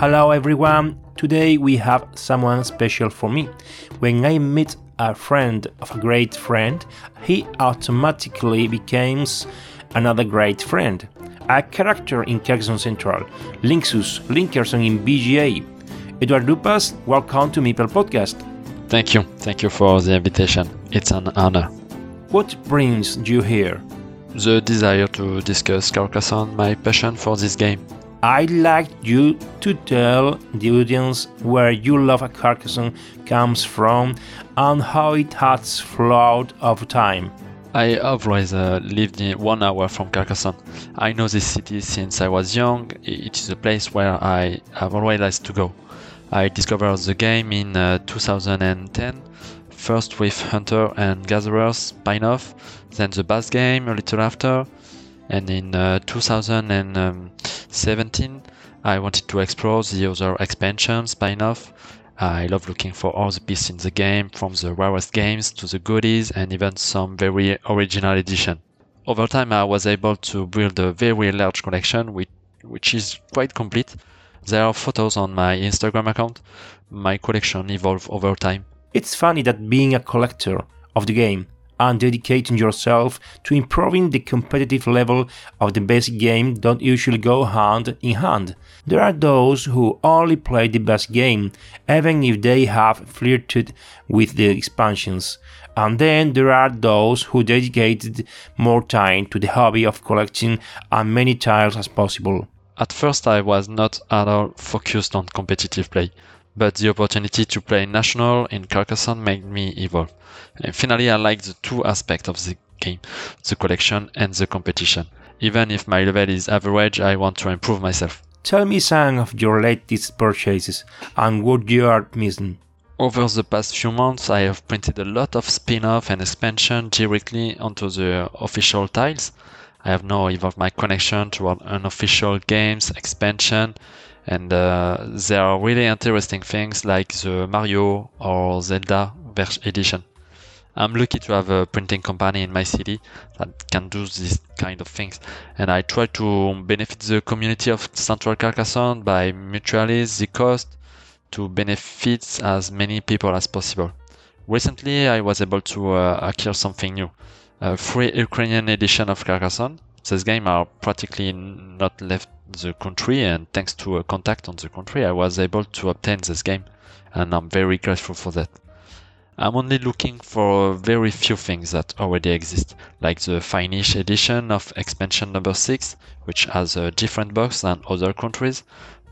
Hello everyone. Today we have someone special for me. When I meet a friend of a great friend, he automatically becomes another great friend. A character in Carcassonne Central, Linxus, Linkarssonne in BGA. Edouard Dupas, welcome to Meeple Podcast. Thank you. Thank you for the invitation. It's an honor. What brings you here? The desire to discuss Carcassonne, my passion for this game. I'd like you to tell the audience where your love of Carcassonne comes from and how it has flowed over time. I have always uh, lived in one hour from Carcassonne. I know this city since I was young. It is a place where I have always liked to go. I discovered the game in uh, 2010, first with Hunter and Gatherers spin-off, then the Bass game a little after, and in uh, 2017 I wanted to explore the other expansions, spin-off. I love looking for all the pieces in the game, from the rarest games to the goodies and even some very original edition. Over time I was able to build a very large collection which, which is quite complete. There are photos on my Instagram account. My collection evolved over time. It's funny that being a collector of the game and dedicating yourself to improving the competitive level of the basic game don't usually go hand in hand. There are those who only play the best game, even if they have flirted with the expansions. And then there are those who dedicated more time to the hobby of collecting as many tiles as possible. At first, I was not at all focused on competitive play, but the opportunity to play national in Carcassonne made me evolve. And finally, I like the two aspects of the game the collection and the competition. Even if my level is average, I want to improve myself. Tell me some of your latest purchases and what you are missing. Over the past few months, I have printed a lot of spin off and expansion directly onto the official tiles. I have now evolved my connection to an unofficial games, expansion, and uh, there are really interesting things like the Mario or Zelda edition. I'm lucky to have a printing company in my city that can do these kind of things, and I try to benefit the community of Central Carcassonne by mutualize the cost to benefit as many people as possible. Recently, I was able to uh, acquire something new, a free Ukrainian edition of Carcassonne. This game are practically not left the country, and thanks to a contact on the country, I was able to obtain this game, and I'm very grateful for that. I'm only looking for very few things that already exist, like the Finnish edition of expansion number 6, which has a different box than other countries.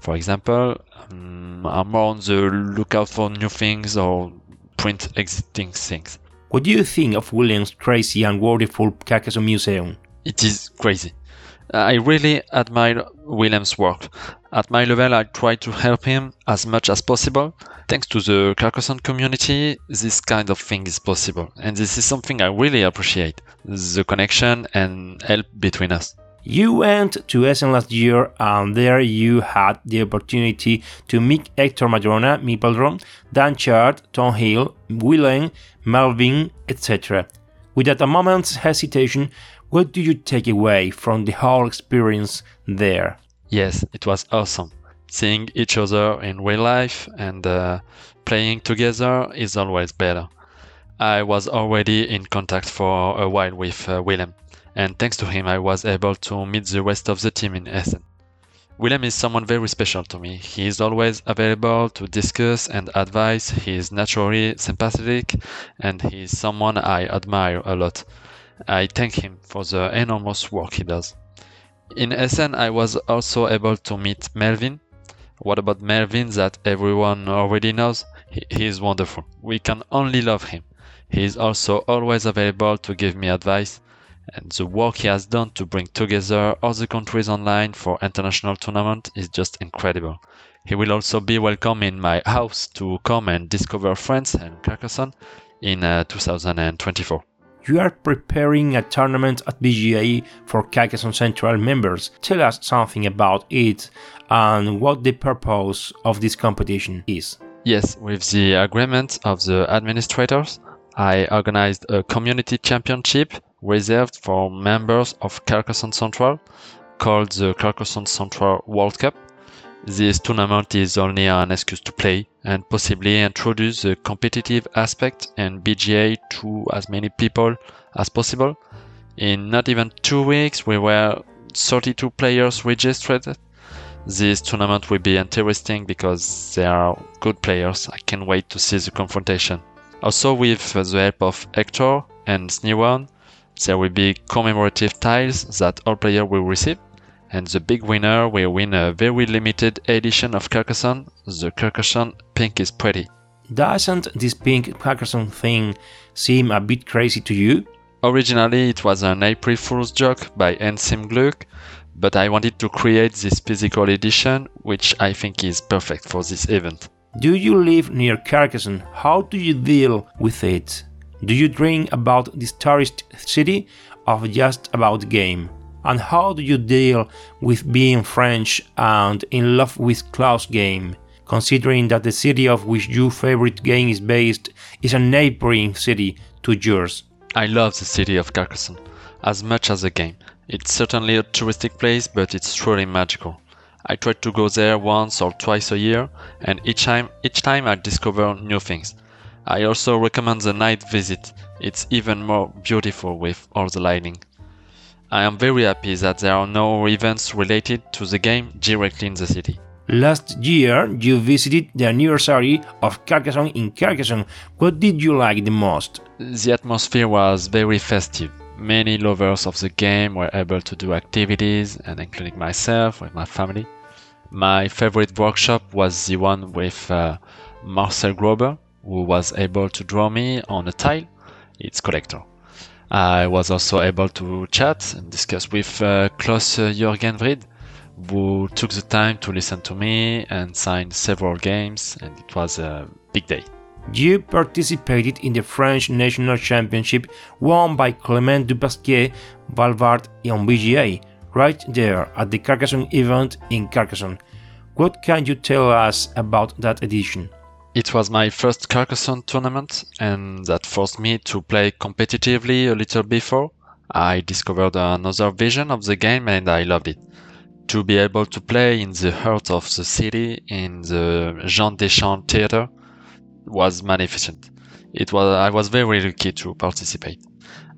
For example, um, I'm more on the lookout for new things or print existing things. What do you think of William's crazy and wonderful Carcassonne Museum? It is crazy. I really admire William's work. At my level, I try to help him as much as possible. Thanks to the Carcassonne community, this kind of thing is possible. And this is something I really appreciate the connection and help between us. You went to Essen last year, and there you had the opportunity to meet Hector Madrona, Meepledron, Dan Chart, Tom Hill, Willem, Melvin, etc. Without a moment's hesitation, what do you take away from the whole experience there? Yes, it was awesome. Seeing each other in real life and uh, playing together is always better. I was already in contact for a while with uh, Willem, and thanks to him, I was able to meet the rest of the team in Essen. Willem is someone very special to me. He is always available to discuss and advise. He is naturally sympathetic and he is someone I admire a lot. I thank him for the enormous work he does. In Essen, I was also able to meet Melvin. What about Melvin that everyone already knows? He, is wonderful. We can only love him. He is also always available to give me advice and the work he has done to bring together all the countries online for international tournament is just incredible. He will also be welcome in my house to come and discover France and Carcassonne in uh, 2024. You are preparing a tournament at BGA for Carcassonne Central members. Tell us something about it and what the purpose of this competition is. Yes, with the agreement of the administrators, I organized a community championship reserved for members of Carcassonne Central called the Carcassonne Central World Cup. This tournament is only an excuse to play and possibly introduce the competitive aspect and BGA to as many people as possible. In not even two weeks, we were 32 players registered. This tournament will be interesting because there are good players. I can't wait to see the confrontation. Also, with the help of Hector and Sneewan, there will be commemorative tiles that all players will receive, and the big winner will win a very limited edition of Carcassonne. The Carcassonne pink is pretty. Doesn't this pink Carcassonne thing seem a bit crazy to you? Originally, it was an April Fool's joke by Hans im Glück, but I wanted to create this physical edition, which I think is perfect for this event. Do you live near Carcassonne? How do you deal with it? Do you dream about this tourist city or just about the game? And how do you deal with being French and in love with Klaus game, considering that the city of which your favorite game is based is a neighboring city to yours? I love the city of Carcassonne as much as the game. It's certainly a touristic place, but it's truly magical. I try to go there once or twice a year, and each time each time I discover new things. I also recommend the night visit. It's even more beautiful with all the lighting. I am very happy that there are no events related to the game directly in the city. Last year, you visited the anniversary of Carcassonne in Carcassonne. What did you like the most? The atmosphere was very festive. Many lovers of the game were able to do activities, and including myself with my family. My favorite workshop was the one with uh, Marcel Grober, who was able to draw me on a tile, its collector. I was also able to chat and discuss with uh, Klaus uh, Jürgen Wrede, who took the time to listen to me and signed several games, and it was a big day. You participated in the French National Championship won by Clément Dupasquier Valvard on BGA, right there at the Carcassonne event in Carcassonne. What can you tell us about that edition? It was my first Carcassonne tournament, and that forced me to play competitively a little before. I discovered another vision of the game and I loved it. To be able to play in the heart of the city in the Jean Deschamps Theatre was magnificent. It was I was very lucky to participate.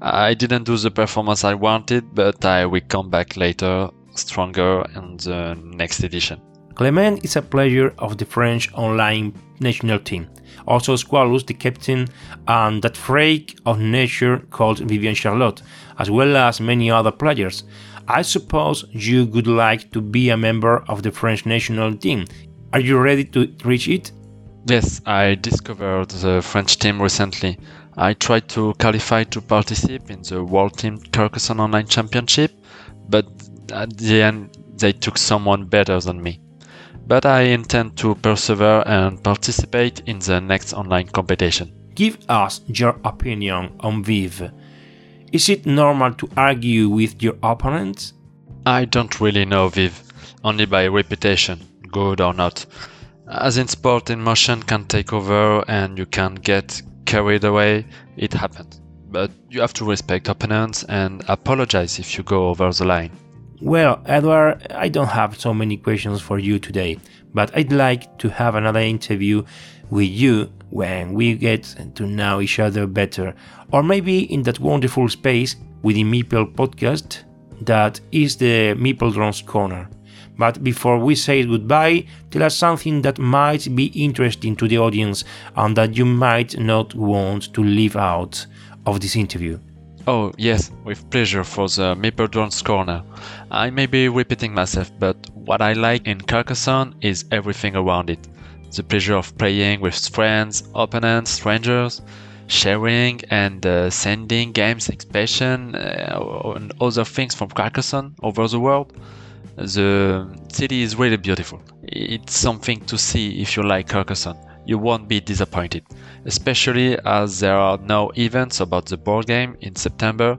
I didn't do the performance I wanted, but I will come back later stronger in the next edition. Clement is a player of the French online national team. Also Squalus, the captain, and that freak of nature called Vivian Charlotte, as well as many other players. I suppose you would like to be a member of the French national team. Are you ready to reach it? Yes, I discovered the French team recently. I tried to qualify to participate in the World Team Carcassonne Online Championship, but at the end they took someone better than me but I intend to persevere and participate in the next online competition. Give us your opinion on Viv. Is it normal to argue with your opponents? I don't really know Viv, only by reputation, good or not. As in sport, emotion can take over and you can get carried away, it happens. But you have to respect opponents and apologize if you go over the line. Well, Edward, I don't have so many questions for you today, but I'd like to have another interview with you when we get to know each other better, or maybe in that wonderful space within Meeple podcast that is the Meepledron's Corner. But before we say goodbye, tell us something that might be interesting to the audience and that you might not want to leave out of this interview. Oh, yes, with pleasure for the Meepledron's Corner. I may be repeating myself, but what I like in Carcassonne is everything around it. The pleasure of playing with friends, opponents, strangers, sharing and uh, sending games, expansion, uh, and other things from Carcassonne over the world. The city is really beautiful. It's something to see if you like Carcassonne. You won't be disappointed, especially as there are no events about the board game in September.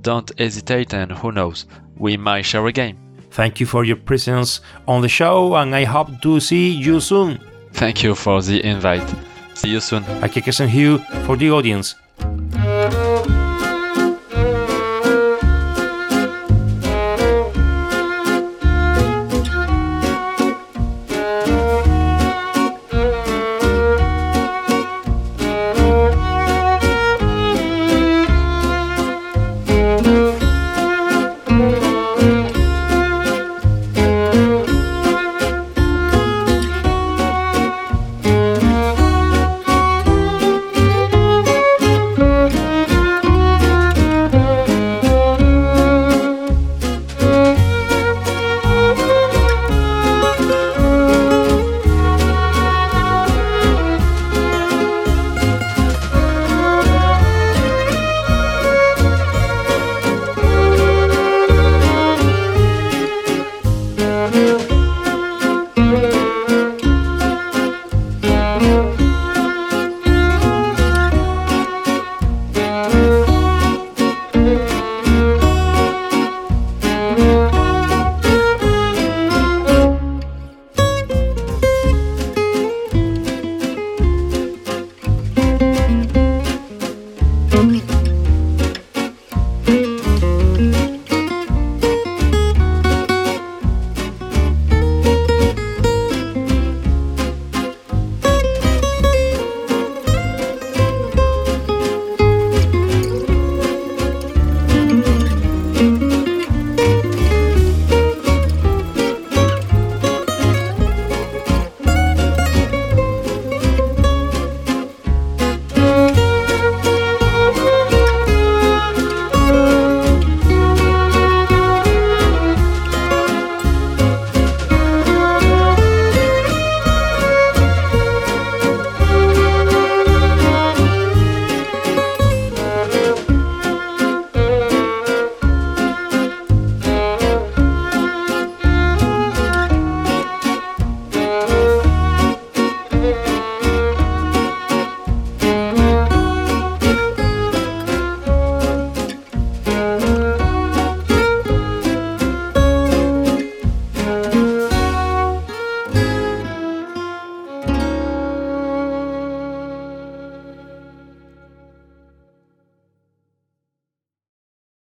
Don't hesitate, and who knows, we might share a game. Thank you for your presence on the show, and I hope to see you soon. Thank you for the invite. See you soon. I Carcassonne Hugh for the audience.